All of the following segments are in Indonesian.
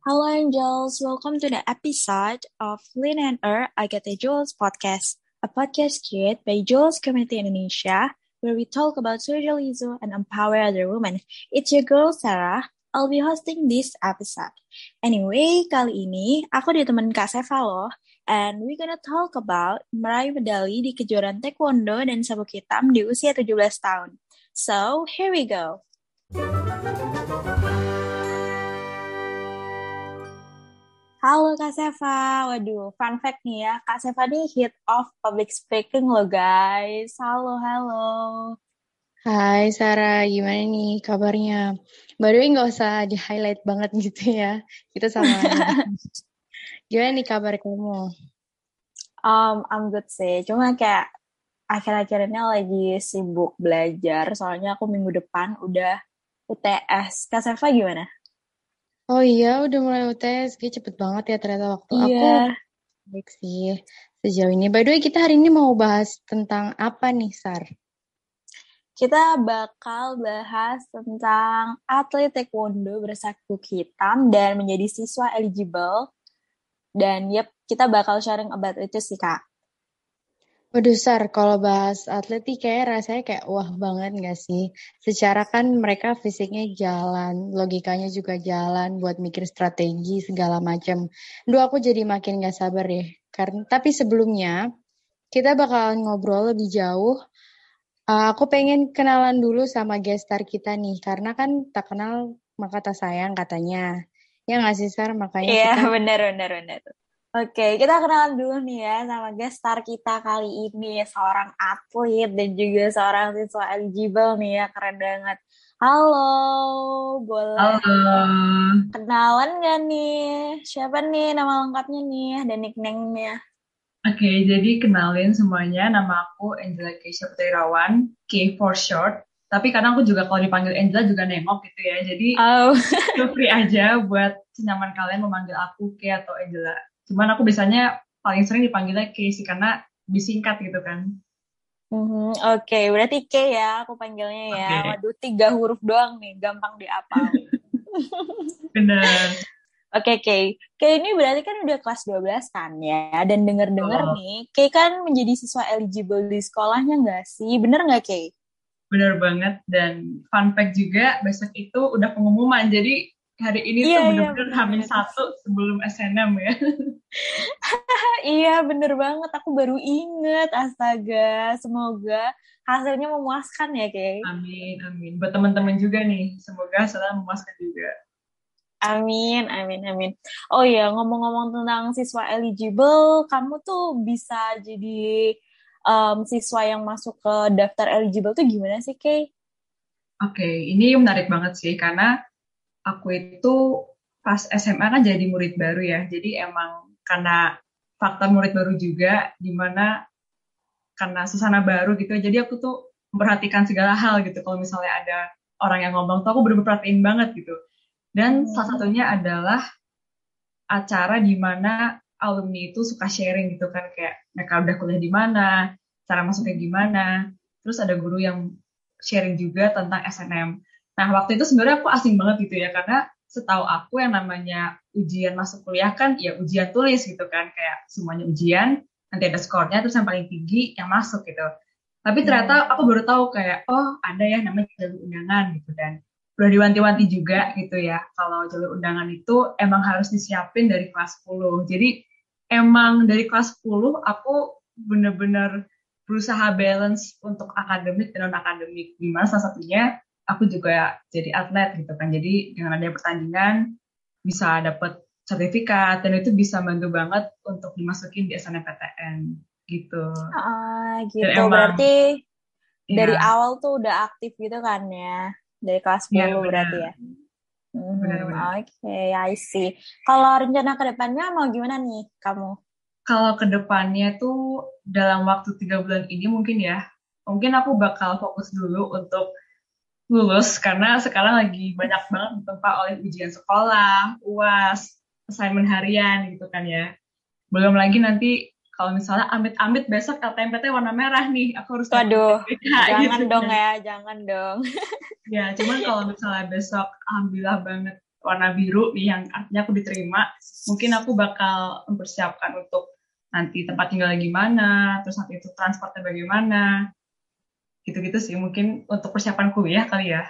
Hello angels, welcome to the episode of Lin and Er Agatha Jules podcast, a podcast created by Jules Community Indonesia, where we talk about social issue and empower other women. It's your girl Sarah. I'll be hosting this episode. Anyway, kali ini aku ditemenin Kak Seva loh, and we gonna talk about meraih medali di kejuaraan taekwondo dan sabuk hitam di usia 17 tahun. So, here we go. Halo Kak Seva, waduh fun fact nih ya, Kak Seva nih hit of public speaking loh guys. Halo, halo. Hai Sarah, gimana nih kabarnya? The way nggak usah di highlight banget gitu ya, kita sama. gimana nih kabar kamu? Um, I'm good sih, cuma kayak akhir-akhir ini lagi sibuk belajar, soalnya aku minggu depan udah UTS. Kak Seva gimana? Oh iya, udah mulai UTS. Gue cepet banget ya ternyata waktu Iya. aku. Baik sih, sejauh ini. By the way, kita hari ini mau bahas tentang apa nih, Sar? Kita bakal bahas tentang atlet taekwondo bersakuk hitam dan menjadi siswa eligible. Dan yep, kita bakal sharing about itu sih, Kak. Waduh, Sar, kalau bahas atlet nih kayak rasanya kayak wah banget gak sih? Secara kan mereka fisiknya jalan, logikanya juga jalan buat mikir strategi segala macam. Duh, aku jadi makin gak sabar deh. Karena tapi sebelumnya kita bakalan ngobrol lebih jauh. Uh, aku pengen kenalan dulu sama guest star kita nih, karena kan tak kenal maka tak sayang katanya. Ya nggak sih, Sar? Makanya Iya, kita bener, bener, bener. Oke, kita kenalan dulu nih ya sama guest star kita kali ini, seorang atlet dan juga seorang siswa eligible nih ya, keren banget. Halo, boleh Halo, kenalan gak nih? Siapa nih nama lengkapnya nih dan nickname-nya? oke jadi kenalin semuanya, nama aku Angela Keisha Putirawan, K for short. Tapi kadang aku juga kalau dipanggil Angela juga nengok gitu ya, jadi Oh, feel free aja buat senyaman kalian memanggil aku K atau Angela. Cuman aku biasanya paling sering dipanggilnya K sih, karena lebih singkat gitu kan. mhm, oke, berarti K ya, aku panggilnya ya. Oke. Waduh, tiga huruf doang nih, gampang diapal. Bener. Oke, Kay. Kay ini berarti kan udah kelas 12 kan ya? Dan denger-dengar Oh. nih, Kay kan menjadi siswa eligible di sekolahnya nggak sih? Bener nggak, Kay? Bener banget. Dan fun fact juga, besok itu udah pengumuman. Jadi hari ini Iya, tuh iya, bener-bener bener. hamil satu sebelum SNM ya. iya, bener banget. Aku baru inget. Astaga, semoga hasilnya memuaskan ya, Kay. Amin, amin. Buat teman-teman juga nih, semoga selalu memuaskan juga. Amin, amin, amin. Oh iya, ngomong-ngomong tentang siswa eligible, kamu tuh bisa jadi em, siswa yang masuk ke daftar eligible tuh gimana sih, Kay? Oke, ini menarik banget sih karena aku itu pas SMA kan jadi murid baru ya. Jadi emang karena faktor murid baru juga, di mana karena suasana baru gitu. Jadi aku tuh memperhatikan segala hal gitu. Kalau misalnya ada orang yang ngomong tuh aku bener-bener perhatiin banget gitu. Dan Hmm. salah satunya adalah acara di mana alumni itu suka sharing gitu kan kayak mereka udah kuliah di mana, cara masuknya gimana. Terus ada guru yang sharing juga tentang SNM. Nah, waktu itu sebenarnya aku asing banget gitu ya, karena setahu aku yang namanya ujian masuk kuliah kan ya ujian tulis gitu kan, kayak semuanya ujian, nanti ada skornya, terus yang paling tinggi yang masuk gitu. Tapi ternyata aku baru tahu kayak, oh ada ya namanya jalur undangan gitu, dan udah diwanti-wanti juga gitu ya, kalau jalur undangan itu emang harus disiapin dari kelas 10. Jadi emang dari kelas 10 aku bener-bener berusaha balance untuk akademik dan non-akademik. Di mana salah satunya aku juga jadi atlet gitu kan. Jadi dengan adanya pertandingan bisa dapat sertifikat dan itu bisa bantu banget untuk dimasukin di SNMPTN gitu. Ah, gitu. Dan emang- Berarti dari Ya, awal tuh udah aktif gitu kan ya? Dari kelas 10 Iya, benar. berarti ya? Benar-benar. Oke, I see. Kalau rencana ke depannya mau gimana nih kamu? Kalau ke depannya tuh dalam waktu tiga bulan ini mungkin ya, mungkin aku bakal fokus dulu untuk lulus karena sekarang lagi banyak banget ditempa oleh ujian sekolah, UAS, assignment harian gitu kan ya. Belum lagi nanti kalau misalnya amit-amit besok LTMPT warna merah nih, aku harus Waduh, jangan gitu dong kan. ya, jangan dong. Ya, cuman kalau misalnya besok alhamdulillah banget warna biru nih yang artinya aku diterima, mungkin aku bakal mempersiapkan untuk nanti tempat tinggal gimana, terus nanti itu transportnya bagaimana, gitu-gitu sih mungkin untuk persiapan kuliah kali ya.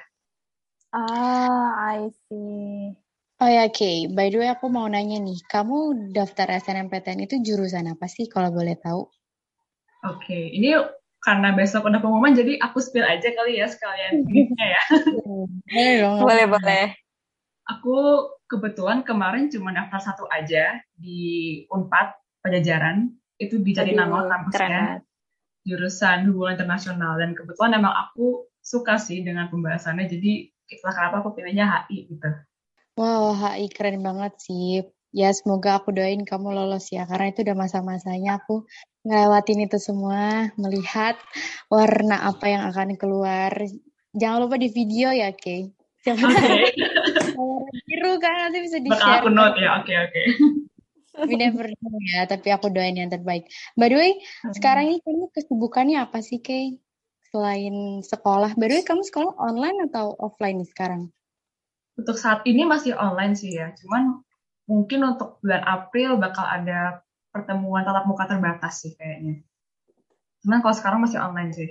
Ah, I see. Oh ya, oke. Okay. By the way, aku mau nanya nih, kamu daftar SNMPTN itu jurusan apa sih kalau boleh tahu? Oke, okay. ini karena besok udah pengumuman, jadi aku spill aja kali ya sekalian ya. boleh. Boleh, boleh. Aku kebetulan kemarin cuma daftar satu aja di Unpad Pajajaran, itu di Jatinangor kampusnya. Jurusan hubungan internasional dan kebetulan emang aku suka sih dengan pembahasannya, jadi itulah kenapa aku pilihnya HI gitu. Wow, HI keren banget sih. Ya semoga aku doain kamu lolos ya, karena itu udah masa-masanya aku ngelewatin itu semua, melihat warna apa yang akan keluar. Jangan lupa di video ya, Kay. Oke. Okay. biru kan nanti bisa di-share. Bakal aku note ya, oke okay, oke. Okay. We never know ya, tapi aku doain yang terbaik. By the way, hmm. sekarang ini kamu kesibukannya apa sih, Kay? Selain sekolah, by the way kamu sekolah online atau offline nih sekarang? untuk saat ini masih online sih ya. Cuman mungkin untuk bulan April bakal ada pertemuan tatap muka terbatas sih kayaknya. Cuman kalau sekarang masih online sih.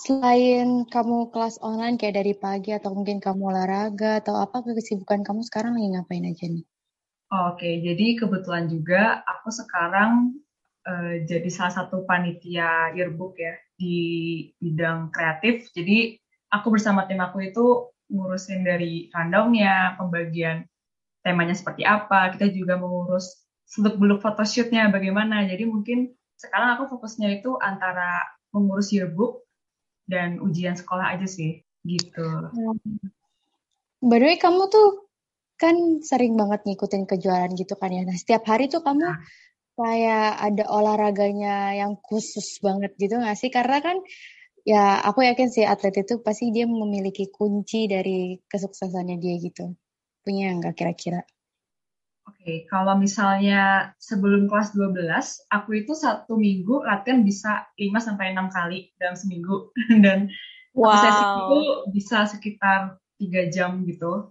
Selain kamu kelas online kayak dari pagi atau mungkin kamu olahraga atau apa kesibukan kamu sekarang lagi ngapain aja nih? Oke, jadi kebetulan juga aku sekarang uh, jadi salah satu panitia yearbook ya di bidang kreatif. Jadi aku bersama tim aku itu ngurusin dari rundownnya, pembagian temanya seperti apa, kita juga mengurus seluk-beluk photoshootnya bagaimana. Jadi mungkin sekarang aku fokusnya itu antara mengurus yearbook dan ujian sekolah aja sih, gitu. By the way, kamu tuh kan sering banget ngikutin kejuaraan gitu kan ya. Nah, setiap hari tuh kamu nah. kayak ada olahraganya yang khusus banget gitu gak sih? Karena kan ya aku yakin sih atlet itu pasti dia memiliki kunci dari kesuksesannya dia gitu. Punya nggak kira-kira? Oke, okay, kalau misalnya sebelum kelas 12, aku itu satu minggu latihan bisa 5 sampai 6 kali dalam seminggu dan wow. sesi itu bisa sekitar 3 jam gitu.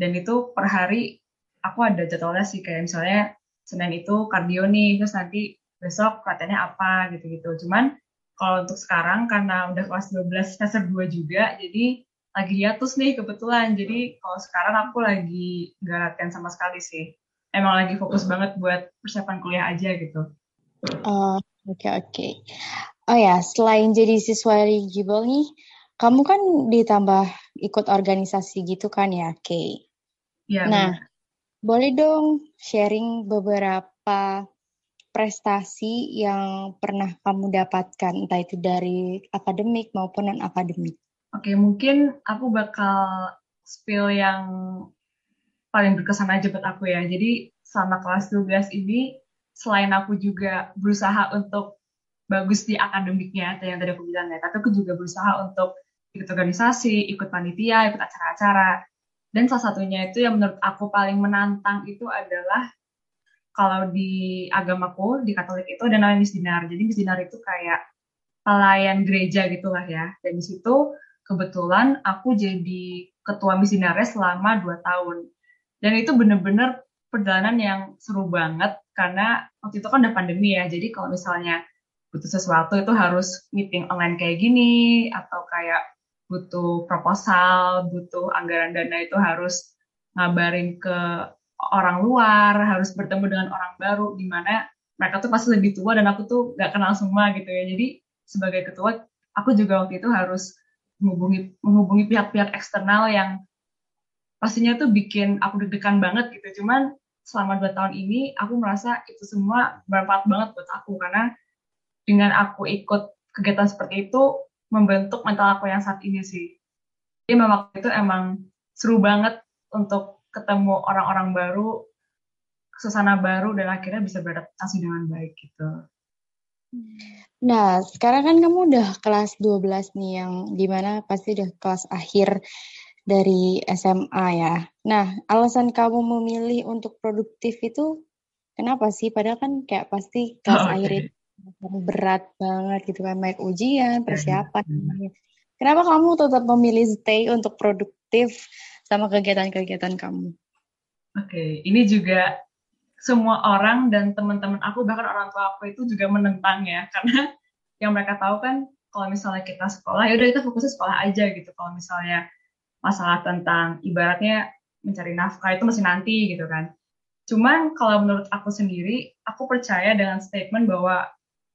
Dan itu per hari aku ada jadwalnya sih kayak misalnya Senin itu kardio nih, terus nanti besok latihannya apa gitu-gitu. Cuman kalau untuk sekarang karena udah kelas 12 semester 2 juga, jadi lagi hiatus nih kebetulan. Jadi kalau sekarang aku lagi nggak latihan sama sekali sih. Emang lagi fokus banget buat persiapan kuliah aja gitu. Oh, oke okay, oke. Okay. Oh ya, selain jadi siswa eligible nih, kamu kan ditambah ikut organisasi gitu kan ya, Kay? Iya. Nah, bener. boleh dong sharing beberapa prestasi yang pernah kamu dapatkan, entah itu dari akademik maupun non-akademik? Oke, mungkin aku bakal spill yang paling berkesan aja buat aku ya. Jadi selama kelas 12 ini, selain aku juga berusaha untuk bagus di akademiknya, atau yang tadi aku bilang ya, tapi aku juga berusaha untuk ikut organisasi, ikut panitia, ikut acara-acara. Dan salah satunya itu yang menurut aku paling menantang itu adalah kalau di agamaku di Katolik itu ada namanya misdinar. Jadi misdinar itu kayak pelayan gereja gitulah ya. Dan di situ kebetulan aku jadi ketua misdinarnya selama dua tahun. Dan itu bener-bener perjalanan yang seru banget karena waktu itu kan udah pandemi ya. Jadi kalau misalnya butuh sesuatu itu harus meeting online kayak gini atau kayak butuh proposal, butuh anggaran dana itu harus ngabarin ke orang luar, harus bertemu dengan orang baru, di mana mereka tuh pasti lebih tua dan aku tuh gak kenal semua gitu ya. Jadi sebagai ketua, aku juga waktu itu harus menghubungi menghubungi pihak-pihak eksternal yang pastinya tuh bikin aku deg-degan banget gitu. Cuman selama dua tahun ini aku merasa itu semua bermanfaat banget buat aku karena dengan aku ikut kegiatan seperti itu membentuk mental aku yang saat ini sih. Jadi memang itu emang seru banget untuk ketemu orang-orang baru, suasana baru dan akhirnya bisa beradaptasi dengan baik gitu. Nah, sekarang kan kamu udah kelas 12 nih yang di mana pasti udah kelas akhir dari SMA ya. Nah, alasan kamu memilih untuk produktif itu kenapa sih? Padahal kan kayak pasti kelas oh, akhir itu berat banget gitu kan, baik ujian, persiapan. Hmm. Kenapa kamu tetap memilih stay untuk produktif sama kegiatan-kegiatan kamu? Oke, okay. ini juga semua orang dan teman-teman aku bahkan orang tua aku itu juga menentang ya karena yang mereka tahu kan kalau misalnya kita sekolah ya udah kita fokusnya sekolah aja gitu kalau misalnya masalah tentang ibaratnya mencari nafkah itu masih nanti gitu kan cuman kalau menurut aku sendiri aku percaya dengan statement bahwa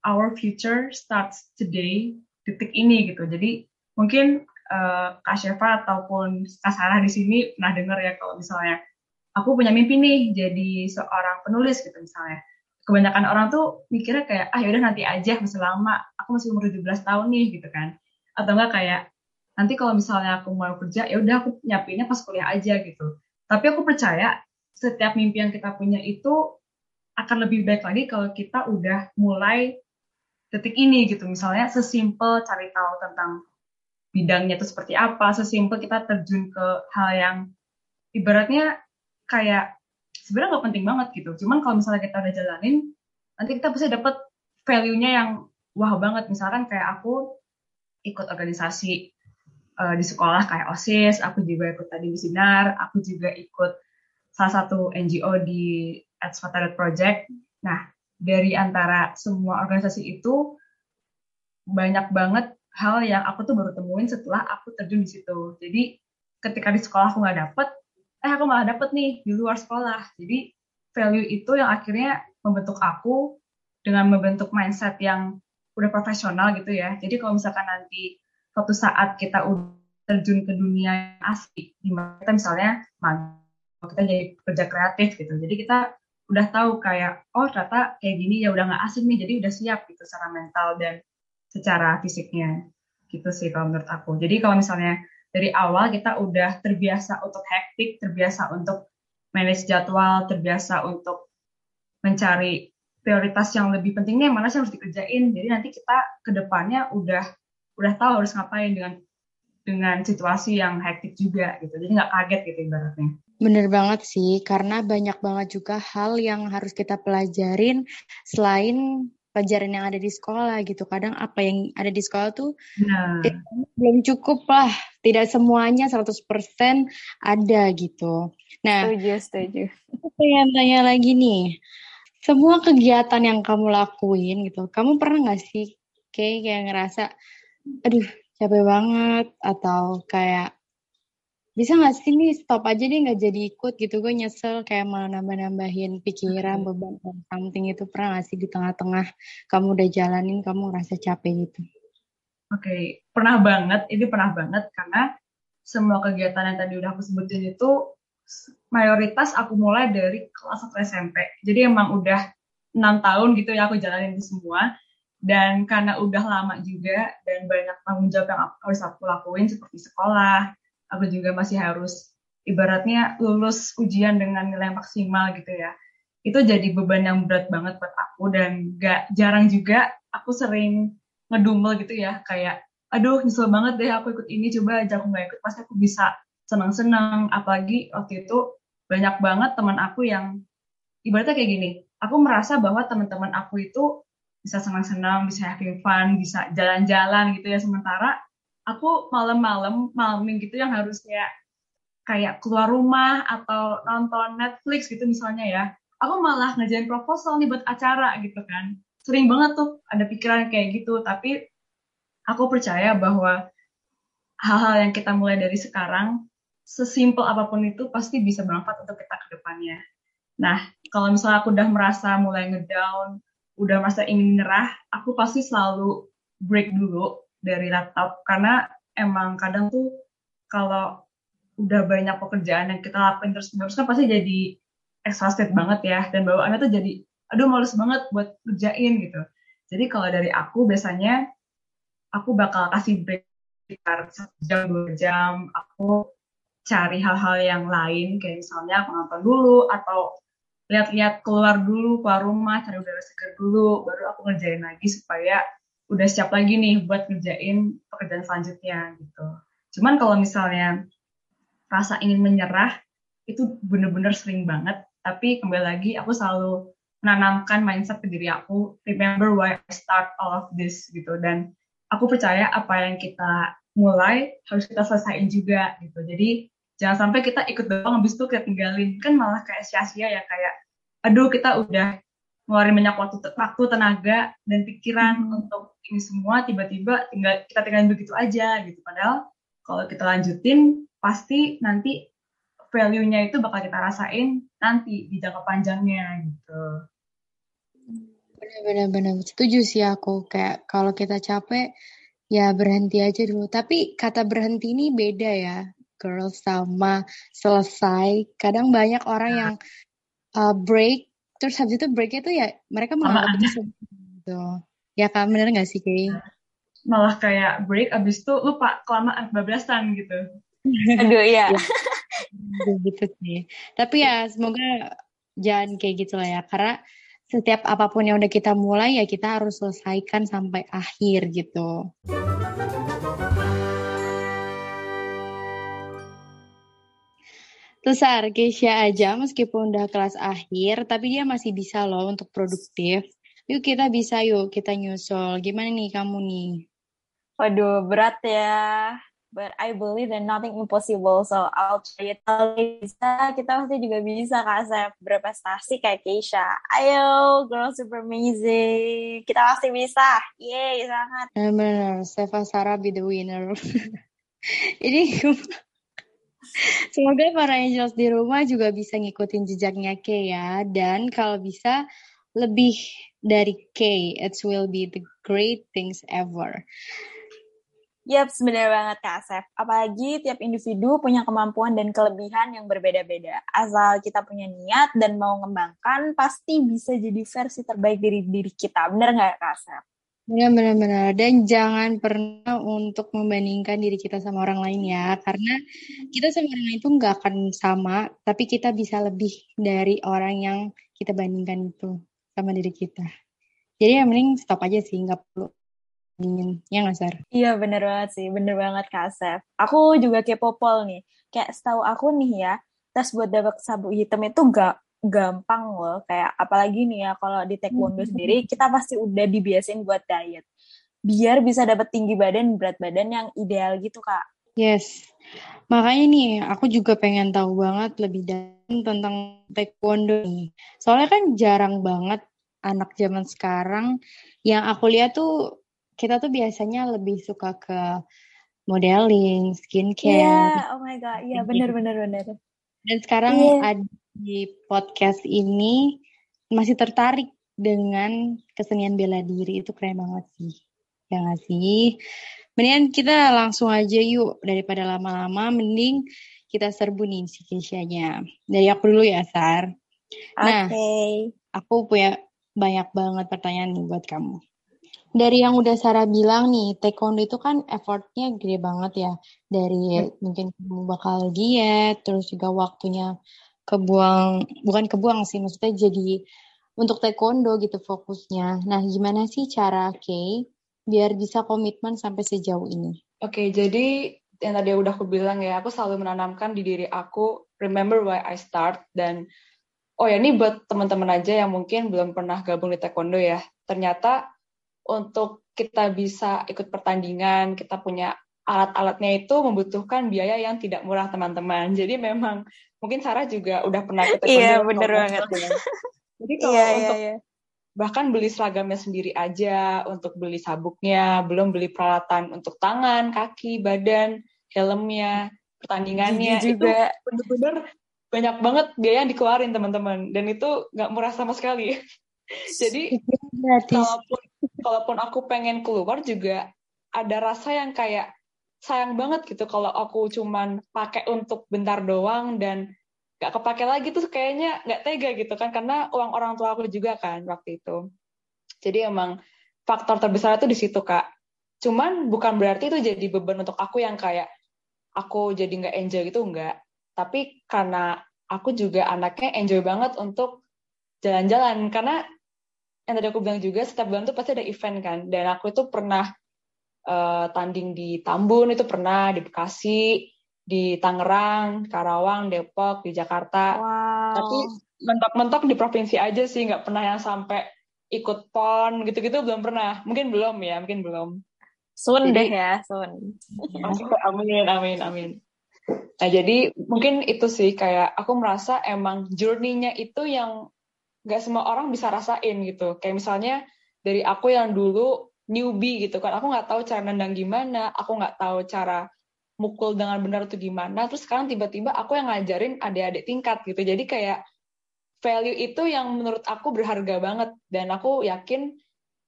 our future starts today detik ini gitu jadi mungkin uh, Kak Shefa ataupun Kak Sarah di sini pernah dengar ya kalau misalnya aku punya mimpi nih jadi seorang penulis gitu misalnya. Kebanyakan orang tuh mikirnya kayak ah yaudah nanti aja masih lama, aku masih umur 17 tahun nih gitu kan. Atau enggak kayak nanti kalau misalnya aku mau kerja ya udah aku nyiapinnya pas kuliah aja gitu. Tapi aku percaya setiap mimpi yang kita punya itu akan lebih baik lagi kalau kita udah mulai detik ini gitu. Misalnya sesimpel cari tahu tentang bidangnya itu seperti apa, sesimpel kita terjun ke hal yang ibaratnya kayak sebenarnya nggak penting banget gitu. Cuman kalau misalnya kita udah jalanin, nanti kita bisa dapat value-nya yang wah banget. Misalkan kayak aku ikut organisasi uh, di sekolah kayak OSIS, aku juga ikut tadi di Sinar, aku juga ikut salah satu NGO di Adspotted Project. Nah, dari antara semua organisasi itu banyak banget hal yang aku tuh baru temuin setelah aku terjun di situ. Jadi ketika di sekolah aku nggak dapet, eh aku malah dapet nih di luar sekolah. Jadi value itu yang akhirnya membentuk aku dengan membentuk mindset yang udah profesional gitu ya. Jadi kalau misalkan nanti suatu saat kita udah terjun ke dunia asli, di kita misalnya kita jadi kerja kreatif gitu. Jadi kita udah tahu kayak oh ternyata kayak gini ya udah nggak asing nih, jadi udah siap gitu secara mental dan secara fisiknya gitu sih kalau menurut aku. Jadi kalau misalnya dari awal kita udah terbiasa untuk hektik, terbiasa untuk manage jadwal, terbiasa untuk mencari prioritas yang lebih pentingnya mana sih harus dikerjain. Jadi nanti kita ke depannya udah udah tahu harus ngapain dengan dengan situasi yang hektik juga gitu. Jadi nggak kaget gitu ibaratnya. Bener banget sih, karena banyak banget juga hal yang harus kita pelajarin selain pelajaran yang ada di sekolah gitu. Kadang apa yang ada di sekolah tuh nah. belum cukup lah. Tidak semuanya 100% ada gitu. Nah, setuju, setuju. Aku pengen tanya lagi nih. Semua kegiatan yang kamu lakuin gitu, kamu pernah gak sih kayak, kayak ngerasa, aduh capek banget atau kayak bisa nggak sih nih stop aja deh nggak jadi ikut gitu. Gue nyesel kayak malah nambah-nambahin pikiran beban something itu. Pernah nggak sih di tengah-tengah kamu udah jalanin kamu ngerasa capek gitu? Oke okay. pernah banget. Ini pernah banget karena semua kegiatan yang tadi udah aku sebutin itu mayoritas aku mulai dari kelas 1 SMP jadi emang udah enam tahun gitu ya aku jalanin itu semua. Dan karena udah lama juga dan banyak tanggung jawab yang harus aku lakuin seperti sekolah aku juga masih harus ibaratnya lulus ujian dengan nilai maksimal gitu ya. Itu jadi beban yang berat banget buat aku dan gak jarang juga aku sering ngedumel gitu ya. Kayak aduh nyesel banget deh aku ikut ini coba aja aku gak ikut pasti aku bisa senang-senang. Apalagi waktu itu banyak banget teman aku yang ibaratnya kayak gini aku merasa bahwa teman-teman aku itu bisa senang-senang bisa having fun bisa jalan-jalan gitu ya. Sementara aku malam-malam malamin gitu yang harusnya kayak keluar rumah atau nonton Netflix gitu misalnya ya aku malah ngerjain proposal nih buat acara gitu kan. Sering banget tuh ada pikiran kayak gitu tapi aku percaya bahwa hal-hal yang kita mulai dari sekarang sesimpel apa pun itu pasti bisa bermanfaat untuk kita ke depannya. Nah kalau misalnya aku udah merasa mulai ngedown udah merasa ingin menyerah aku pasti selalu break dulu dari laptop. Karena emang kadang tuh kalau udah banyak pekerjaan yang kita lakuin terus menerus kan pasti jadi exhausted banget ya. Dan bawaannya tuh jadi aduh males banget buat kerjain gitu. Jadi kalau dari aku biasanya aku bakal kasih break sekitar satu jam dua jam. Aku cari hal-hal yang lain kayak misalnya aku nonton dulu atau lihat-lihat keluar dulu keluar rumah cari udara segar dulu. Baru aku ngerjain lagi supaya udah siap lagi nih buat ngerjain pekerjaan selanjutnya gitu. Cuman kalau misalnya rasa ingin menyerah itu bener-bener sering banget. Tapi kembali lagi aku selalu menanamkan mindset ke diri aku, remember why I start all of this gitu. Dan aku percaya apa yang kita mulai harus kita selesaiin juga gitu. Jadi jangan sampai kita ikut doang habis itu kita tinggalin kan malah kayak sia-sia ya kayak aduh kita udah ngeluarin banyak waktu waktu tenaga dan pikiran hmm. untuk ini semua tiba-tiba tinggal kita tinggalin begitu aja gitu. Padahal kalau kita lanjutin pasti nanti value-nya itu bakal kita rasain nanti di jangka panjangnya gitu. Benar-benar setuju sih aku. Kayak kalau kita capek ya berhenti aja dulu. Tapi kata berhenti ini beda ya girl sama selesai. Kadang banyak orang yang uh, break terus habis itu breaknya tuh ya mereka malah habis gitu. Ya kan bener gak sih Kay? malah kayak break abis itu lupa kelamaan bablasan gitu. Aduh iya. Gitu sih. Tapi ya semoga jangan kayak gitu lah ya karena setiap apa pun yang udah kita mulai ya kita harus selesaikan sampai akhir gitu. Besar, Keisha aja meskipun udah kelas akhir, tapi dia masih bisa loh untuk produktif. Yuk kita bisa yuk, kita nyusul. Gimana nih kamu nih? Waduh, berat ya. But I believe that nothing impossible, so I'll try it. Kalau bisa, kita pasti juga bisa Kak Sep berprestasi kayak Keisha. Ayo, girl super amazing. Kita pasti bisa. Yeay, sangat. Benar, Seva Sarah be the winner. Ini Semoga para angels di rumah juga bisa ngikutin jejaknya Kay ya. Dan kalau bisa lebih dari Kay, it will be the great things ever. Yap, sebenarnya banget Kak Asef. Apalagi tiap individu punya kemampuan dan kelebihan yang berbeda-beda. Asal kita punya niat dan mau ngembangkan, pasti bisa jadi versi terbaik dari diri kita. Bener nggak Kak Asef? Benar-benar. Dan jangan pernah untuk membandingkan diri kita sama orang lain ya. Karena kita sama orang lain itu nggak akan sama, tapi kita bisa lebih dari orang yang kita bandingkan itu sama diri kita. Jadi yang mending stop aja sih, nggak perlu bandingin. Ya nggak, Sar? Iya, bener banget sih. Bener banget, Kak Asef. Aku juga kepo pol nih. Kayak setahu aku nih ya, tes buat dapat sabuk hitam itu nggak gampang loh kayak apalagi nih ya kalau di taekwondo hmm. sendiri kita pasti udah dibiasain buat diet biar bisa dapat tinggi badan berat badan yang ideal gitu kak yes makanya nih aku juga pengen tahu banget lebih dalam tentang taekwondo nih soalnya kan jarang banget anak zaman sekarang yang aku lihat tuh kita tuh biasanya lebih suka ke modeling, skincare. Iya, yeah, oh my god, iya yeah, bener bener bener. Dan sekarang yeah. ada di podcast ini masih tertarik dengan kesenian bela diri itu keren banget sih. Ya gak sih? Mendingan kita langsung aja yuk daripada lama-lama mending kita serbu nih si Keisha-nya. Dari aku dulu ya, Sar. Nah, okay. aku punya banyak banget pertanyaan nih buat kamu. Dari yang udah Sarah bilang nih, taekwondo itu kan effortnya gede banget ya. Dari hmm. mungkin kamu bakal diet, terus juga waktunya kebuang bukan kebuang sih maksudnya jadi untuk taekwondo gitu fokusnya. Nah, gimana sih cara Kay biar bisa komitmen sampai sejauh ini? Oke, okay, jadi yang tadi udah aku bilang ya, aku selalu menanamkan di diri aku remember why I start dan oh ya ini buat teman-teman aja yang mungkin belum pernah gabung di taekwondo ya. Ternyata untuk kita bisa ikut pertandingan, kita punya alat-alatnya itu membutuhkan biaya yang tidak murah teman-teman. Jadi memang mungkin Sarah juga udah pernah ikut Iya, bener banget. Ya. Jadi kalau yeah, iya, untuk yeah, yeah. bahkan beli seragamnya sendiri aja, untuk beli sabuknya, belum beli peralatan untuk tangan, kaki, badan, helmnya, pertandingannya Gigi juga. itu bener-bener banyak banget biaya yang dikeluarin teman-teman dan itu nggak murah sama sekali. Jadi kalaupun kalaupun aku pengen keluar juga ada rasa yang kayak sayang banget gitu kalau aku cuman pakai untuk bentar doang dan gak kepake lagi tuh kayaknya nggak tega gitu kan karena uang orang tua aku juga kan waktu itu. Jadi emang faktor terbesar itu di situ kak. Cuman bukan berarti itu jadi beban untuk aku yang kayak aku jadi nggak enjoy gitu nggak. Tapi karena aku juga anaknya enjoy banget untuk jalan-jalan. Karena yang tadi aku bilang juga setiap bulan tuh pasti ada event kan. Dan aku itu pernah uh, tanding di Tambun itu pernah di Bekasi, di Tangerang, Karawang, Depok, di Jakarta. Wow. Tapi mentok-mentok di provinsi aja sih, nggak pernah yang sampai ikut pon gitu-gitu belum pernah. Mungkin belum ya, mungkin belum. Sun deh ya, sun. amin, amin, amin. Nah, jadi mungkin itu sih kayak aku merasa emang journey-nya itu yang gak semua orang bisa rasain gitu. Kayak misalnya dari aku yang dulu newbie gitu kan, aku nggak tahu cara nendang gimana, aku nggak tahu cara mukul dengan benar itu gimana. Terus sekarang tiba-tiba aku yang ngajarin adik-adik tingkat gitu. Jadi kayak value itu yang menurut aku berharga banget dan aku yakin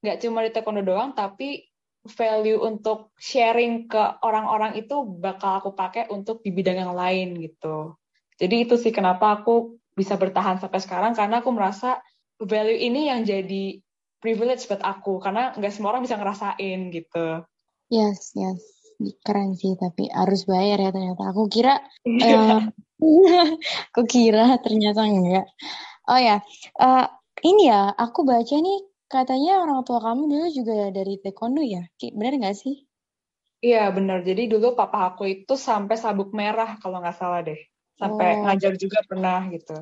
nggak cuma di taekwondo doang, tapi value untuk sharing ke orang-orang itu bakal aku pakai untuk di bidang yang lain gitu. Jadi itu sih kenapa aku bisa bertahan sampai sekarang karena aku merasa value ini yang jadi privilege buat aku karena nggak semua orang bisa ngerasain gitu. Yes, yes. Keren sih tapi harus bayar ya ternyata. Aku kira uh, aku kira ternyata enggak. Oh ya, uh, ini ya aku baca nih Katanya orang tua kamu dulu juga dari taekwondo ya? Benar nggak sih? Iya benar. Jadi dulu papa aku itu sampai sabuk merah kalau nggak salah deh. Sampai oh. ngajar juga pernah gitu.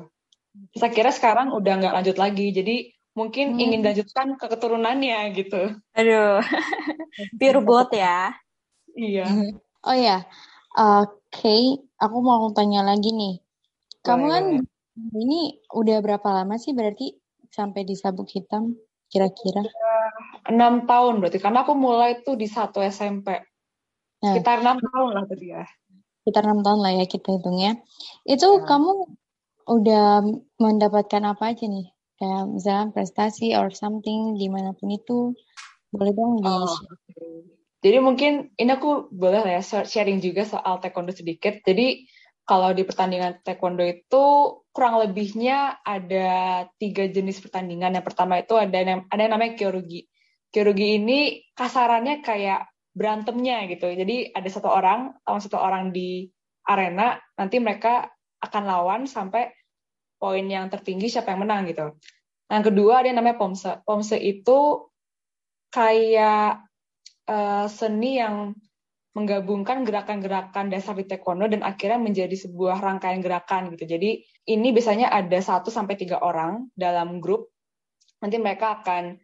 Saya kira sekarang udah nggak lanjut lagi. Jadi mungkin hmm. ingin lanjutkan ke keturunannya gitu. Aduh, pure blood ya. Iya. Oh ya, oke. Okay. Aku mau tanya lagi nih. Kamu kan ini udah berapa lama sih berarti sampai di sabuk hitam? kira-kira? Enam tahun berarti, karena aku mulai tuh di satu SMP. Nah, Sekitar enam tahun lah tadi ya. Sekitar enam tahun lah ya kita hitungnya. Itu ya. kamu udah mendapatkan apa aja nih? Kayak misalnya prestasi or something di mana pun itu. Boleh dong di oh, okay. Jadi mungkin ini aku boleh ya sharing juga soal taekwondo sedikit. Jadi kalau di pertandingan taekwondo itu kurang lebihnya ada tiga jenis pertandingan. Yang pertama itu ada yang, ada yang namanya kyorugi. Kyorugi ini kasarannya kayak berantemnya gitu. Jadi ada satu orang, lawan satu orang di arena, nanti mereka akan lawan sampai poin yang tertinggi siapa yang menang gitu. Yang kedua ada yang namanya pomse. Pomse itu kayak uh, seni yang menggabungkan gerakan-gerakan dasar di taekwondo dan akhirnya menjadi sebuah rangkaian gerakan gitu. Jadi ini biasanya ada satu sampai tiga orang dalam grup. Nanti mereka akan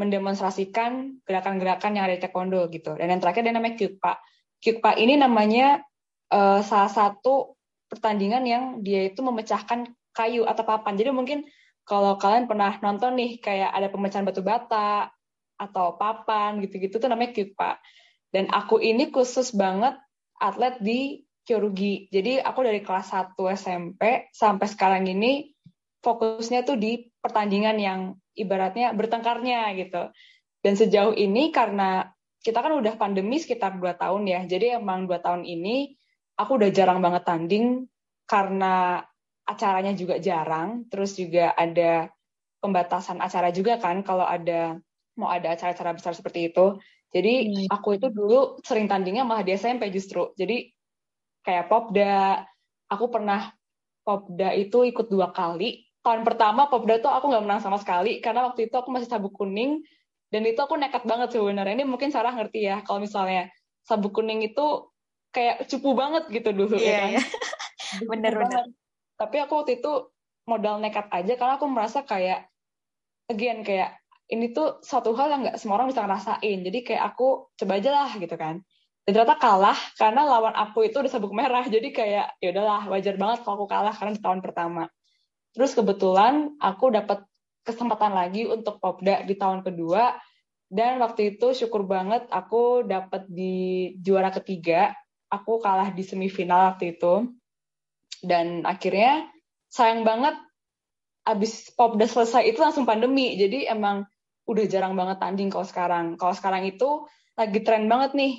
mendemonstrasikan gerakan-gerakan yang ada di taekwondo gitu. Dan yang terakhir ada namanya kyukpa. Kyukpa ini namanya uh, salah satu pertandingan yang dia itu memecahkan kayu atau papan. Jadi mungkin kalau kalian pernah nonton nih kayak ada pemecahan batu bata atau papan gitu-gitu tuh namanya kyukpa. Dan aku ini khusus banget atlet di Kyorugi. Jadi aku dari kelas 1 SMP sampai sekarang ini fokusnya tuh di pertandingan yang ibaratnya bertengkarnya gitu. Dan sejauh ini karena kita kan udah pandemi sekitar 2 tahun ya. Jadi emang 2 tahun ini aku udah jarang banget tanding karena acaranya juga jarang. Terus juga ada pembatasan acara juga kan kalau ada mau ada acara-acara besar seperti itu. Jadi hmm. aku itu dulu sering tandingnya malah di SMP justru. Jadi kayak Popda, aku pernah Popda itu ikut dua kali. Tahun pertama Popda tuh aku nggak menang sama sekali karena waktu itu aku masih sabuk kuning dan itu aku nekat banget sebenarnya. Ini mungkin Sarah ngerti ya kalau misalnya sabuk kuning itu kayak cupu banget gitu dulu yeah, ya kan. Yeah. Bener-bener. Tapi aku waktu itu modal nekat aja karena aku merasa kayak again kayak ini tuh suatu hal yang nggak semua orang bisa ngerasain. Jadi kayak aku coba aja lah gitu kan. Dan ternyata kalah karena lawan aku itu udah sabuk merah. Jadi kayak ya udahlah wajar banget kalau aku kalah karena di tahun pertama. Terus kebetulan aku dapat kesempatan lagi untuk popda di tahun kedua dan waktu itu syukur banget aku dapat di juara ketiga. Aku kalah di semifinal waktu itu. Dan akhirnya sayang banget abis popda selesai itu langsung pandemi. Jadi emang udah jarang banget tanding kalau sekarang. Kalau sekarang itu lagi tren banget nih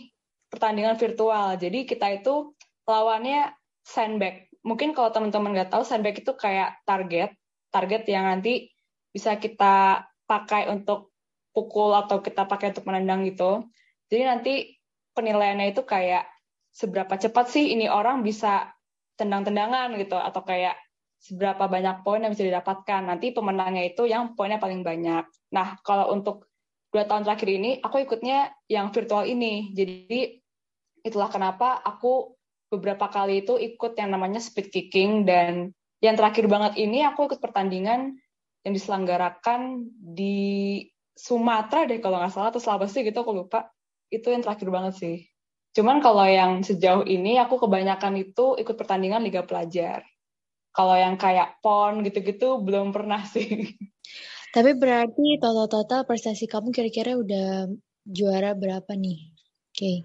pertandingan virtual. Jadi kita itu lawannya sandbag. Mungkin kalau teman-teman nggak tahu sandbag itu kayak target, target yang nanti bisa kita pakai untuk pukul atau kita pakai untuk menendang gitu. Jadi nanti penilaiannya itu kayak seberapa cepat sih ini orang bisa tendang-tendangan gitu atau kayak seberapa banyak poin yang bisa didapatkan. Nanti pemenangnya itu yang poinnya paling banyak. Nah, kalau untuk dua tahun terakhir ini, aku ikutnya yang virtual ini. Jadi, itulah kenapa aku beberapa kali itu ikut yang namanya speed kicking. Dan yang terakhir banget ini, aku ikut pertandingan yang diselenggarakan di Sumatera deh kalau nggak salah, atau Sulawesi gitu, aku lupa. Itu yang terakhir banget sih. Cuman kalau yang sejauh ini aku kebanyakan itu ikut pertandingan Liga Pelajar. Kalau yang kayak PON gitu-gitu belum pernah sih. Tapi berarti total-total prestasi kamu kira-kira udah juara berapa nih? Oke. Okay.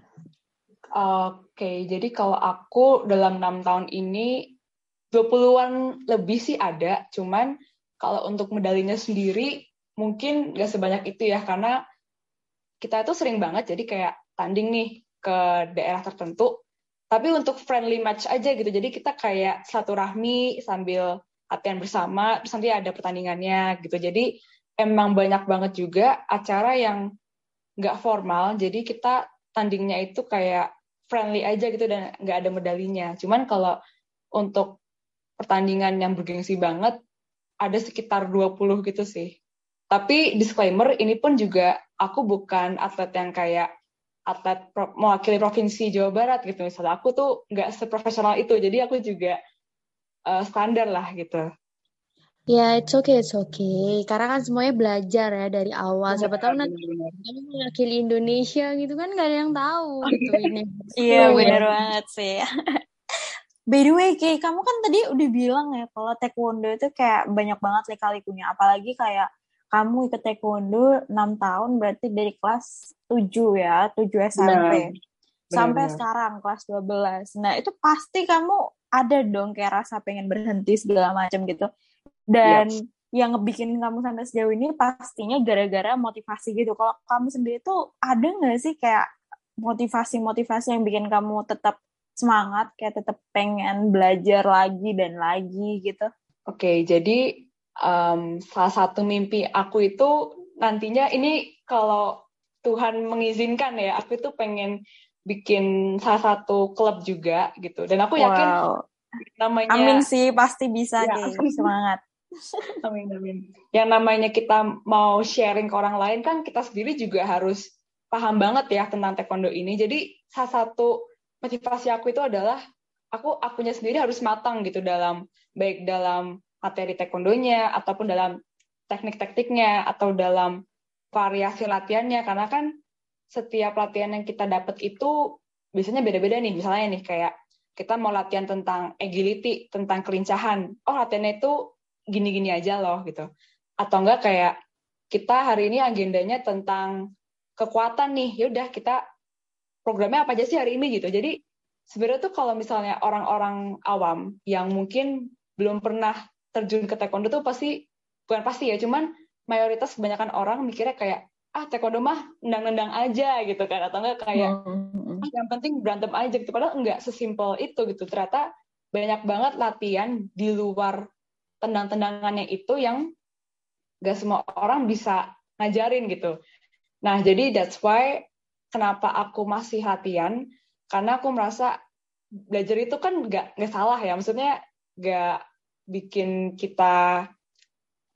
Oke, okay, jadi kalau aku dalam enam tahun ini 20-an lebih sih ada, cuman kalau untuk medalinya sendiri mungkin gak sebanyak itu ya, karena kita itu sering banget jadi kayak tanding nih ke daerah tertentu, tapi untuk friendly match aja gitu, jadi kita kayak satu rahmi sambil latihan bersama, terus nanti ada pertandingannya gitu, jadi emang banyak banget juga acara yang nggak formal, jadi kita tandingnya itu kayak friendly aja gitu dan nggak ada medalinya. Cuman kalau untuk pertandingan yang bergengsi banget ada sekitar 20 gitu sih. Tapi disclaimer ini pun juga aku bukan atlet yang kayak atlet pro, mewakili provinsi Jawa Barat gitu misalnya. Aku tuh nggak seprofesional itu. Jadi aku juga uh, standar lah gitu. Ya, it's okay, it's okay. Karena kan semuanya belajar ya dari awal. Siapa tahu nanti kamu mewakili Indonesia gitu kan gak ada yang tahu gitu ini. Iya, benar banget sih. By the way, Kay, kamu kan tadi udah bilang ya kalau taekwondo itu kayak banyak banget lika-likunya. Apalagi kayak kamu ikut taekwondo 6 tahun berarti dari kelas 7 ya, 7 SMP. Benar. Sampai benar. sekarang kelas 12. Nah, itu pasti kamu ada dong kayak rasa pengen berhenti segala macam gitu dan yes. yang ngebikin kamu sampai sejauh ini pastinya gara-gara motivasi gitu. Kalau kamu sendiri tuh ada nggak sih kayak motivasi-motivasi yang bikin kamu tetap semangat, kayak tetap pengen belajar lagi dan lagi gitu? Oke, okay, jadi um, salah satu mimpi aku itu nantinya ini kalau Tuhan mengizinkan ya, aku itu pengen bikin salah satu klub juga gitu. Dan aku yakin wow. namanya Amin sih pasti bisa ya, semangat. amin amin. Yang namanya kita mau sharing ke orang lain kan kita sendiri juga harus paham banget ya tentang taekwondo ini. Jadi salah satu motivasi aku itu adalah aku akunya sendiri harus matang gitu dalam baik dalam materi taekwondonya ataupun dalam teknik-tekniknya atau dalam variasi latihannya karena kan setiap latihan yang kita dapat itu biasanya beda-beda nih misalnya nih kayak kita mau latihan tentang agility tentang kelincahan oh latihannya itu gini-gini aja loh gitu. Atau enggak kayak kita hari ini agendanya tentang kekuatan nih, ya udah kita programnya apa aja sih hari ini gitu. Jadi sebenarnya tuh kalau misalnya orang-orang awam yang mungkin belum pernah terjun ke taekwondo tuh pasti bukan pasti ya, cuman mayoritas kebanyakan orang mikirnya kayak ah taekwondo mah nendang-nendang aja gitu kan atau enggak kayak hmm. ah, yang penting berantem aja gitu padahal enggak sesimpel itu gitu ternyata banyak banget latihan di luar tendang-tendangannya itu yang gak semua orang bisa ngajarin gitu. Nah, jadi that's why kenapa aku masih latihan, karena aku merasa belajar itu kan gak, gak salah ya, maksudnya gak bikin kita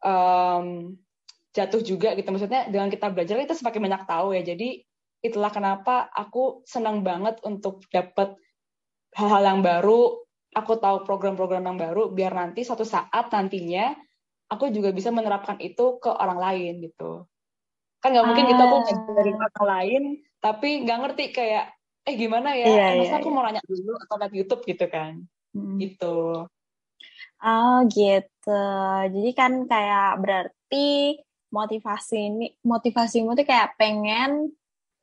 um, jatuh juga gitu. Maksudnya dengan kita belajar kita semakin banyak tahu ya. Jadi itulah kenapa aku senang banget untuk dapat hal-hal yang baru, aku tahu program-program yang baru biar nanti satu saat nantinya aku juga bisa menerapkan itu ke orang lain gitu kan nggak mungkin ah. gitu aku dari orang lain tapi nggak ngerti kayak eh gimana ya iya, eh, masa iya, aku iya. mau nanya dulu atau lihat YouTube gitu kan hmm. gitu oh gitu jadi kan kayak berarti motivasi ini motivasimu tuh kayak pengen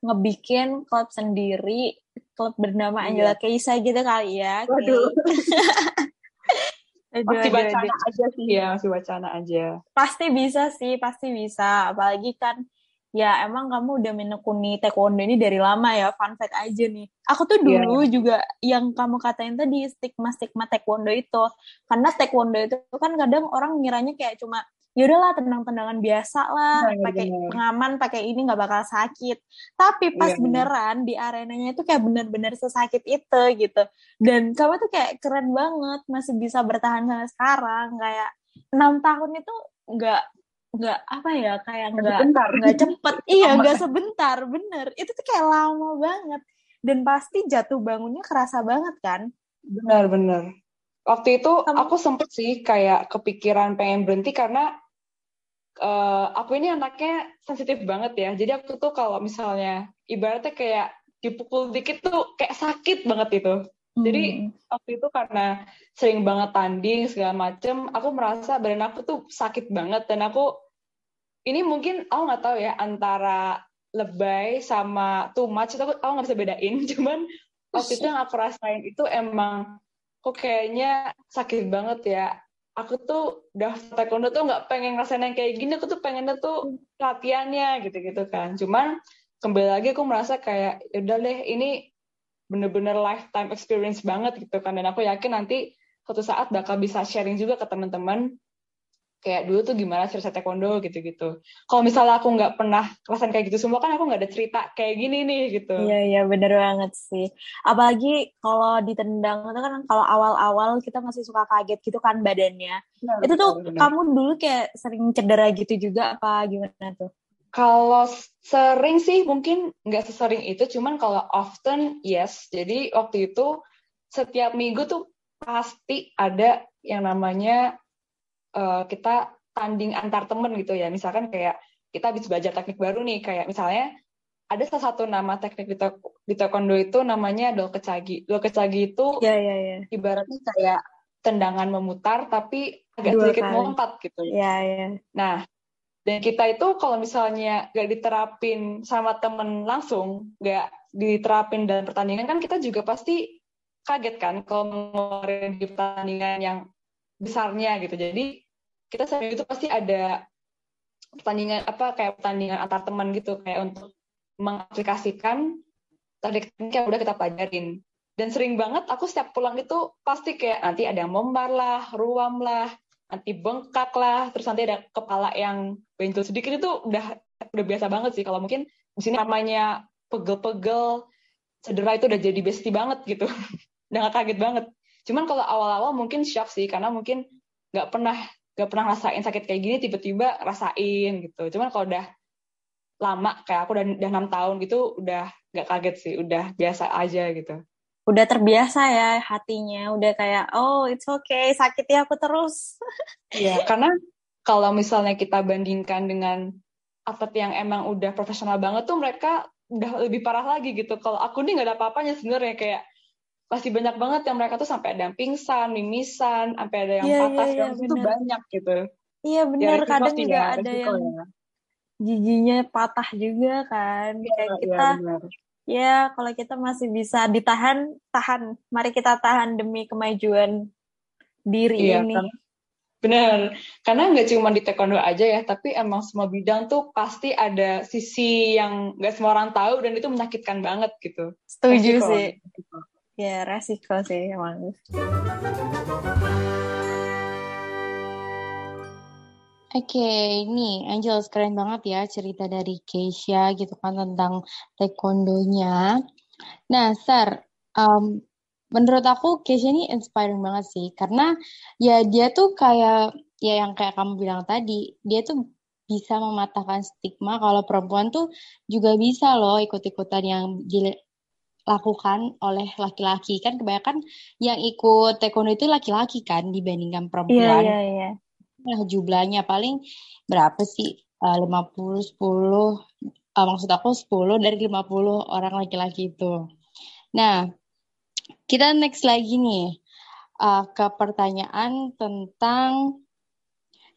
ngebikin klub sendiri klub bernama Angela iya. Keisa gitu kali ya. Waduh. aduh, masih wacana aja sih ya, masih wacana aja. Pasti bisa sih, pasti bisa. Apalagi kan ya emang kamu udah menekuni taekwondo ini dari lama ya fun fact aja nih aku tuh iya. dulu yeah. juga yang kamu katain tadi stigma stigma taekwondo itu karena taekwondo itu kan kadang orang ngiranya kayak cuma ya udahlah tenang-tendangan biasa lah nah, pakai pengaman pakai ini nggak bakal sakit tapi pas yeah. beneran di arenanya itu kayak bener-bener sesakit itu gitu dan kamu tuh kayak keren banget masih bisa bertahan sampai sekarang kayak enam tahun itu nggak nggak apa ya kayak nggak nggak cepet. Iya nggak sebentar. Bener. Itu tuh kayak lama banget. Dan pasti jatuh bangunnya kerasa banget kan? Benar-benar Waktu itu Kamu... aku sempet sih kayak kepikiran pengen berhenti karena uh, aku ini anaknya sensitif banget ya. Jadi aku tuh kalau misalnya ibaratnya kayak dipukul dikit tuh kayak sakit banget itu. Jadi Hmm. waktu itu karena sering banget tanding segala macem, aku merasa badan aku tuh sakit banget dan aku ini mungkin aku nggak tahu ya antara lebay sama too much itu aku aku nggak bisa bedain. Cuman waktu itu yang aku rasain itu emang kok kayaknya sakit banget ya. Aku tuh udah taekwondo tuh nggak pengen ngerasain yang kayak gini. Aku tuh pengennya tuh latihannya gitu-gitu kan. Cuman kembali lagi aku merasa kayak "Ya udah deh ini bener-bener lifetime experience banget gitu kan dan aku yakin nanti suatu saat bakal bisa sharing juga ke teman-teman kayak dulu tuh gimana cerita taekwondo gitu-gitu. Kalau misalnya aku nggak pernah kerasan kayak gitu semua kan aku nggak ada cerita kayak gini nih gitu. Iya, iya, bener banget sih. Apalagi kalau ditendang itu kan kalau awal-awal kita masih suka kaget gitu kan badannya. Itu tuh benar. kamu dulu kayak sering cedera gitu juga apa gimana tuh? Kalau sering sih mungkin nggak sesering itu, cuman kalau often yes. Jadi waktu itu setiap minggu tuh pasti ada yang namanya eh, kita tanding antar temen gitu ya. Misalkan kayak kita habis belajar teknik baru nih, kayak misalnya ada salah satu nama teknik di, ta- di taekwondo itu namanya dolkecagi. Dolkecagi itu Iya, iya, iya. ibaratnya kayak tendangan memutar tapi agak Dua sedikit kali. melompat gitu. Iya, iya. Nah, dan kita itu kalau misalnya nggak diterapin sama temen langsung, nggak diterapin dalam pertandingan kan kita juga pasti kaget kan kalau ngeluarin di pertandingan yang besarnya gitu. Jadi kita sering itu pasti ada pertandingan apa kayak pertandingan antar teman gitu kayak untuk mengaplikasikan teknik yang udah kita pelajarin. Dan sering banget aku setiap pulang itu pasti kayak nanti ada yang membar lah, ruam lah, nanti bengkak lah, terus nanti ada kepala yang bentul sedikit itu udah udah biasa banget sih. Kalau mungkin di sini namanya pegel-pegel, cedera itu udah jadi bestie banget gitu. udah gak kaget banget. Cuman kalau awal-awal mungkin shock sih, karena mungkin nggak pernah nggak pernah rasain sakit kayak gini, tiba-tiba rasain gitu. Cuman kalau udah lama, kayak aku udah udah enam tahun gitu, udah nggak kaget sih, udah biasa aja gitu. Udah terbiasa ya hatinya, udah kayak oh it's okay, sakit ya aku terus. Iya, karena kalau misalnya kita bandingkan dengan atlet yang emang udah profesional banget tuh mereka udah lebih parah lagi gitu. Kalau aku nih nggak ada apa-apanya sebenarnya kayak masih banyak banget yang mereka tuh sampai ada yang pingsan, mimisan, sampai ada yang Iya, patah, macam tuh bener. banyak gitu. Iya Ya, bener, resiko kadang juga ya, ada yang ya. giginya patah juga kan. Iya, Kayak iya, kita, benar. Ya kalau kita masih bisa ditahan, tahan. Mari kita tahan demi kemajuan diri Iya, ini. kan? Bener, karena nggak cuma di taekwondo aja ya, tapi emang semua bidang tuh pasti ada sisi yang nggak semua orang tahu dan itu menyakitkan banget gitu. Setuju Resiko. sih. Ya resiko sih emang. Oke, ini Angel keren banget ya cerita dari Keisha gitu kan tentang taekwondonya. Nah, Sar, um, menurut aku Keisha ini inspiring banget sih karena ya dia tuh kayak ya yang kayak kamu bilang tadi, dia tuh bisa mematahkan stigma kalau perempuan tuh juga bisa loh ikut-ikutan yang dilakukan oleh laki-laki. Kan kebanyakan yang ikut taekwondo itu laki-laki kan dibandingkan Iya, perempuan iya, iya. Lah jumlahnya paling berapa sih? Eh, 50, 10, eh, maksud aku 10 dari 50 orang laki-laki itu. Nah, kita next lagi nih eh, ke pertanyaan tentang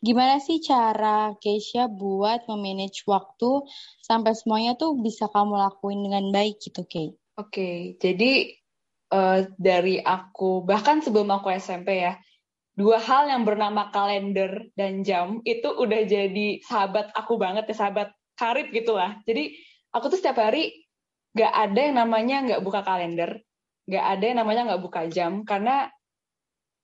gimana sih cara Keisha buat memanage waktu sampai semuanya tuh bisa kamu lakuin dengan baik gitu, Kay. Oke, jadi eh, dari aku bahkan sebelum aku SMP ya, dua hal yang bernama kalender dan jam itu udah jadi sahabat aku banget ya, sahabat karib gitulah. Jadi aku tuh setiap hari nggak ada yang namanya nggak buka kalender, nggak ada yang namanya nggak buka jam karena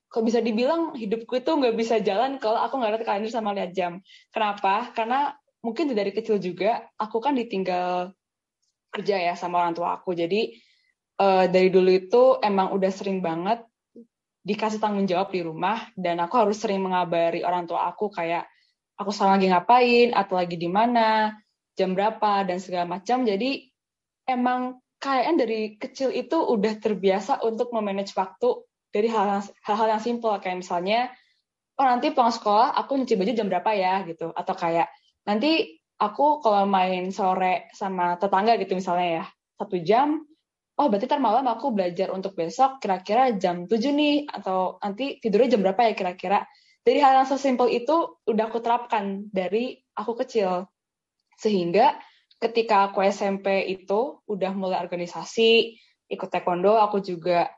kok bisa dibilang hidupku itu nggak bisa jalan kalau aku nggak lihat kalender sama lihat jam. Kenapa? Karena mungkin dari kecil juga aku kan ditinggal kerja ya sama orang tua aku. Jadi eh, dari dulu itu emang udah sering banget dikasih tanggung jawab di rumah dan aku harus sering mengabari orang tua aku kayak aku sekarang lagi ngapain? Atau lagi di mana, jam berapa? Dan segala macam. Jadi emang kayaknya dari kecil itu udah terbiasa untuk memanage waktu dari hal- hal-hal yang simpel kayak misalnya oh nanti pulang sekolah aku nyuci baju jam berapa ya? gitu. Atau kayak nanti aku kalau main sore sama tetangga gitu misalnya ya. Satu jam oh berarti ntar malam aku belajar untuk besok kira-kira jam 7 nih atau nanti tidurnya jam berapa ya kira-kira? Dari hal yang sesimpel itu udah aku terapkan dari aku kecil. Sehingga ketika aku SMP itu udah mulai organisasi ikut taekwondo aku juga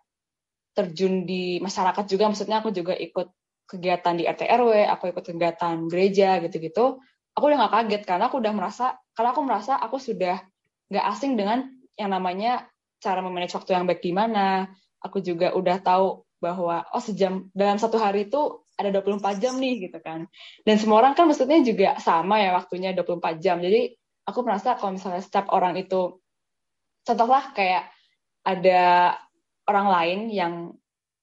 terjun di masyarakat juga. Maksudnya aku juga ikut kegiatan di RT RW aku ikut kegiatan gereja gitu-gitu. Aku udah gak kaget karena aku udah merasa karena aku merasa aku sudah nggak asing dengan yang namanya cara memanage waktu yang baik gimana. Aku juga udah tahu bahwa oh sejam dalam satu hari itu ada 24 jam nih gitu kan. Dan semua orang kan maksudnya juga sama ya waktunya 24 jam. Jadi aku merasa kalau misalnya setiap orang itu contohlah kayak ada orang lain yang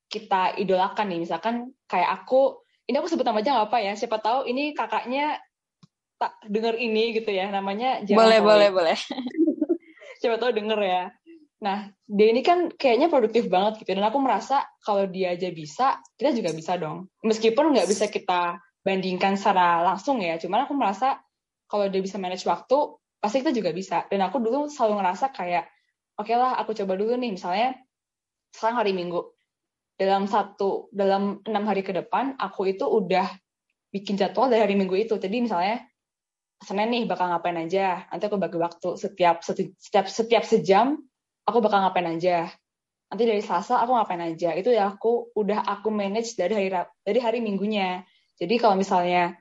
kita idolakan nih misalkan kayak aku ini aku sebut nama aja nggak apa ya siapa tahu ini kakaknya tak denger ini gitu ya namanya boleh boleh boleh siapa tahu denger ya Nah, dia ini kan kayaknya produktif banget gitu. Dan aku merasa kalau dia aja bisa, kita juga bisa dong. Meskipun nggak bisa kita bandingkan secara langsung ya. Cuman aku merasa kalau dia bisa manage waktu, pasti kita juga bisa. Dan aku dulu selalu ngerasa kayak, oke okay lah aku coba dulu nih. Misalnya, sekarang hari Minggu. Dalam satu, dalam enam hari ke depan, aku itu udah bikin jadwal dari hari Minggu itu. Jadi misalnya, Senin nih bakal ngapain aja. Nanti aku bagi waktu setiap setiap setiap sejam aku bakal ngapain aja. Nanti dari Selasa aku ngapain aja. Itu ya aku udah aku manage dari hari dari hari minggunya. Jadi kalau misalnya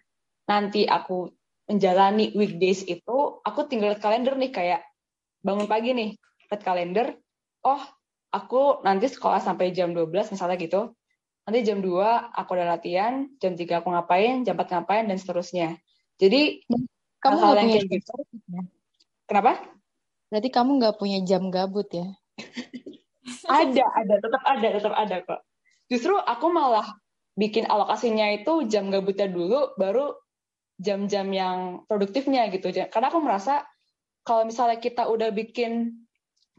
nanti aku menjalani weekdays itu aku tinggal lihat kalender nih kayak bangun pagi nih lihat kalender. Oh aku nanti sekolah sampai jam 12 misalnya gitu. Nanti jam 2 aku ada latihan jam 3 aku ngapain jam 4 ngapain dan seterusnya. Jadi kamu hal, -hal yang kayak gitu. ya? kenapa Berarti kamu nggak punya jam gabut ya? ada, ada, tetap ada, tetap ada kok. Justru aku malah bikin alokasinya itu jam gabutnya dulu, baru jam-jam yang produktifnya gitu. Karena aku merasa kalau misalnya kita udah bikin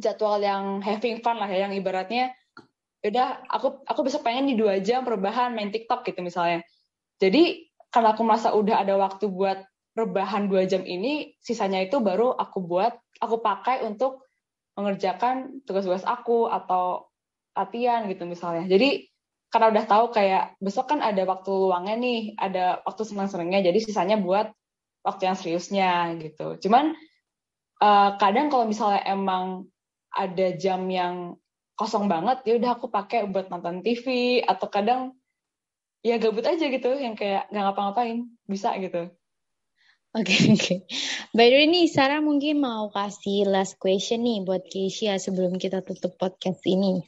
jadwal yang having fun lah ya, yang ibaratnya udah aku aku bisa pengen di dua jam perubahan main TikTok gitu misalnya. Jadi karena aku merasa udah ada waktu buat rebahan dua jam ini, sisanya itu baru aku buat, aku pakai untuk mengerjakan tugas-tugas aku atau latihan gitu misalnya. Jadi karena udah tahu kayak besok kan ada waktu luangnya nih, ada waktu senang-senangnya, jadi sisanya buat waktu yang seriusnya gitu. Cuman uh, kadang kalau misalnya emang ada jam yang kosong banget, ya udah aku pakai buat nonton TV atau kadang ya gabut aja gitu, yang kayak nggak ngapa-ngapain, bisa gitu. Oke okay, oke. Okay. By the way nih Sarah mungkin mau kasih last question nih buat Keisha sebelum kita tutup podcast ini.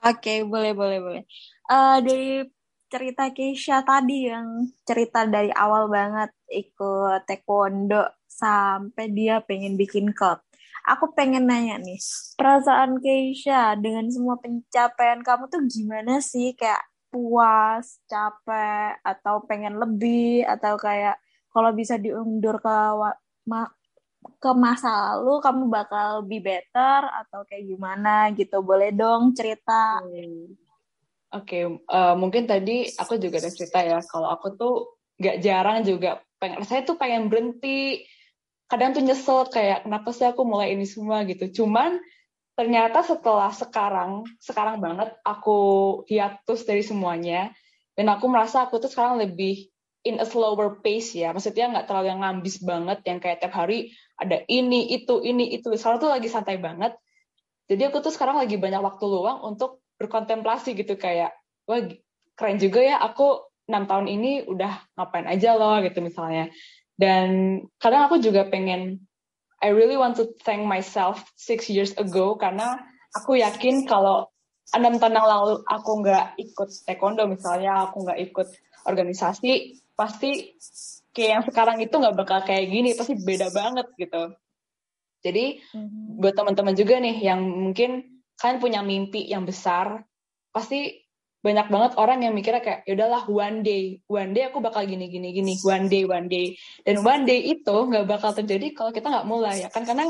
Oke okay, boleh boleh boleh. Uh, dari cerita Keisha tadi yang cerita dari awal banget ikut taekwondo sampai dia pengen bikin klub. Aku pengen nanya nih, perasaan Keisha dengan semua pencapaian kamu tuh gimana sih? Kayak puas, capek, atau pengen lebih, atau kayak kalau bisa diundur ke ma ke masa lalu kamu bakal be better atau kayak gimana gitu? Boleh dong cerita. Hmm. oke okay, uh, eh, mungkin tadi aku juga ada cerita ya. Kalau aku tuh gak jarang juga pengen saya tuh pengen berhenti. Kadang tuh nyesel kayak kenapa sih aku mulai ini semua gitu. Cuman ternyata setelah sekarang sekarang banget aku hiatus dari semuanya dan aku merasa aku tuh sekarang lebih in a slower pace ya. Maksudnya nggak terlalu yang ngambis banget yang kayak tiap hari ada ini, itu, ini, itu. Sekarang tuh lagi santai banget. Jadi aku tuh sekarang lagi banyak waktu luang untuk berkontemplasi gitu kayak, wah keren juga ya aku enam tahun ini udah ngapain aja loh gitu misalnya. Dan kadang aku juga pengen, I really want to thank myself six years ago karena aku yakin kalau enam tahun yang lalu aku nggak ikut taekwondo misalnya, aku nggak ikut organisasi, pasti kayak yang sekarang itu nggak bakal kayak gini pasti beda banget gitu. Jadi mm-hmm. buat teman-teman juga nih yang mungkin kalian punya mimpi yang besar pasti banyak banget orang yang mikirnya kayak ya udahlah one day one day aku bakal gini gini gini one day one day. Dan one day itu nggak bakal terjadi kalau kita nggak mulai ya kan? Karena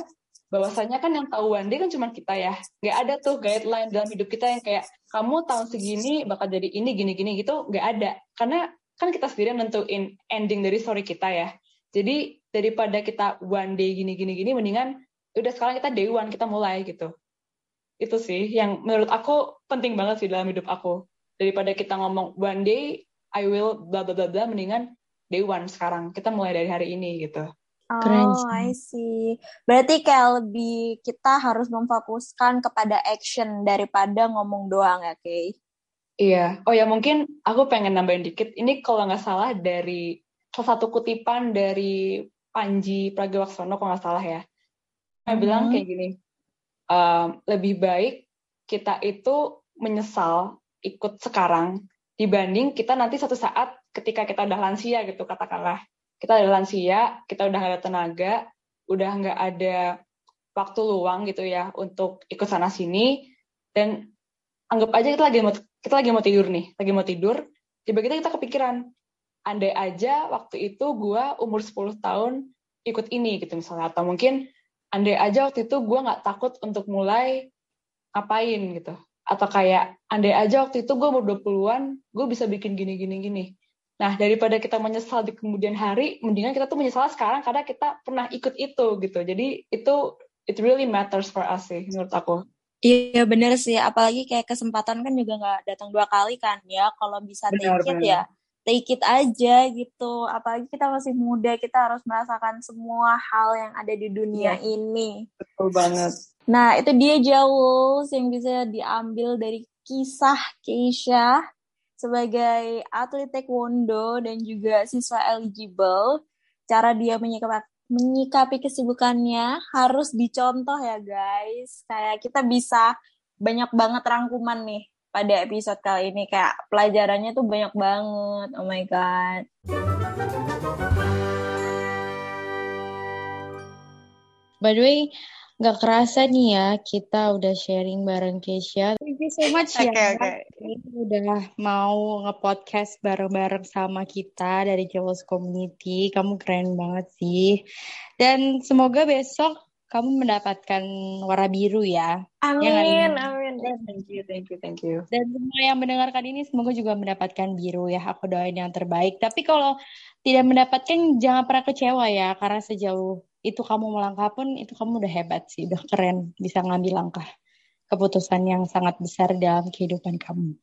bahwasanya kan yang tahu one day kan cuma kita ya. Nggak ada tuh guideline dalam hidup kita yang kayak kamu tahun segini bakal jadi ini gini gini gitu nggak ada. Karena kan kita sendiri nentuin ending dari story kita ya. Jadi daripada kita one day gini gini gini mendingan udah sekarang kita day one kita mulai gitu itu sih yang menurut aku penting banget sih dalam hidup aku daripada kita ngomong one day I will bla bla bla bla mendingan day one sekarang kita mulai dari hari ini gitu Oh, I see. Berarti kayak lebih kita harus memfokuskan kepada action daripada ngomong doang ya, Kay? Iya. Oh ya, mungkin aku pengen nambahin dikit. Ini kalau nggak salah dari salah satu kutipan dari Panji Pragiwaksono, kalau nggak salah ya. Dia mm-hmm. bilang kayak gini, um, lebih baik kita itu menyesal ikut sekarang dibanding kita nanti satu saat ketika kita udah lansia gitu katakanlah kita udah lansia kita udah nggak ada tenaga udah nggak ada waktu luang gitu ya untuk ikut sana sini dan anggap aja kita lagi mau kita lagi mau tidur nih lagi mau tidur tiba-tiba kita kepikiran andai aja waktu itu gue umur 10 tahun ikut ini gitu misalnya atau mungkin andai aja waktu itu gue nggak takut untuk mulai ngapain gitu atau kayak andai aja waktu itu gue umur 20-an gue bisa bikin gini gini gini Nah, daripada kita menyesal di kemudian hari, mendingan kita tuh menyesal sekarang karena kita pernah ikut itu gitu. Jadi itu it really matters for us sih menurut aku. Iya bener sih, apalagi kayak kesempatan kan juga nggak datang dua kali kan ya. Kalau bisa benar, take it ya take it aja gitu. Apalagi kita masih muda, kita harus merasakan semua hal yang ada di dunia yes. ini. Betul banget. Nah itu dia jauh yang bisa diambil dari kisah Keisha sebagai atlet taekwondo dan juga siswa eligible, cara dia menyikapi, menyikapi kesibukannya harus dicontoh ya guys. Kayak kita bisa banyak banget rangkuman nih pada episode kali ini kayak pelajarannya tuh banyak banget. Oh my god. By the way, Gak kerasa nih ya, kita udah sharing bareng Keisha. Thank you so much okay, ya. Okay. Udah mau nge-podcast bareng-bareng sama kita dari Jawas Community. Kamu keren banget sih. Dan semoga besok kamu mendapatkan warna biru ya. Amin, ya, amin. Thank you, thank you, thank you. Dan semua yang mendengarkan ini semoga juga mendapatkan biru ya. Aku doain yang terbaik. Tapi kalau tidak mendapatkan jangan pernah kecewa ya, karena sejauh itu kamu melangkah pun itu kamu udah hebat sih, udah keren bisa ngambil langkah keputusan yang sangat besar dalam kehidupan kamu.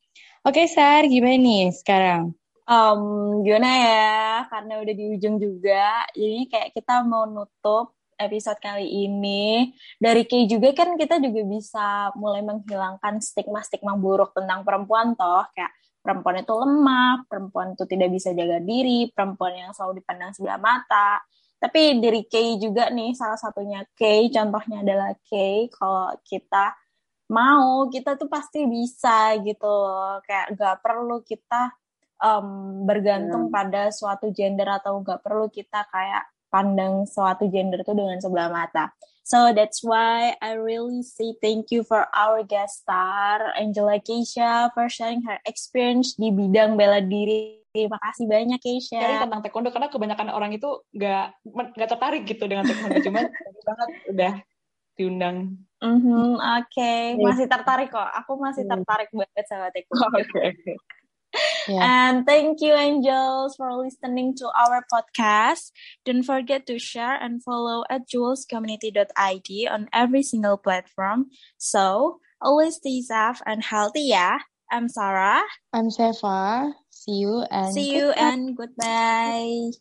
Oke, Sar, gimana nih sekarang? Um, gimana ya, karena udah di ujung juga, jadi kayak kita mau nutup episode kali ini. Dari Kay juga kan kita juga bisa mulai menghilangkan stigma-stigma buruk tentang perempuan toh, kayak perempuan itu lemah, perempuan itu tidak bisa jaga diri, perempuan yang selalu dipandang sebelah mata, tapi dari Kay juga nih salah satunya Kay contohnya adalah Kay kalau kita mau kita tuh pasti bisa gitu kayak gak perlu kita um, bergantung hmm. pada suatu gender atau gak perlu kita kayak pandang suatu gender itu dengan sebelah mata. So that's why I really say thank you for our guest star Angela Keisha for sharing her experience di bidang bela diri Terima kasih banyak Keisha. Cari tentang taekwondo karena kebanyakan orang itu nggak nggak tertarik gitu dengan taekwondo, cuman banget udah diundang. Mm -hmm, Oke, okay. masih tertarik kok. Aku masih hmm. tertarik banget sama taekwondo. Oke. Okay, okay. Yeah. And thank you, Angels, for listening to our podcast. Don't forget to share and follow at jewelscommunity.id on every single platform. So, always stay safe and healthy, yeah? I'm Sarah. I'm Sefa. See you and see you goodbye. and goodbye.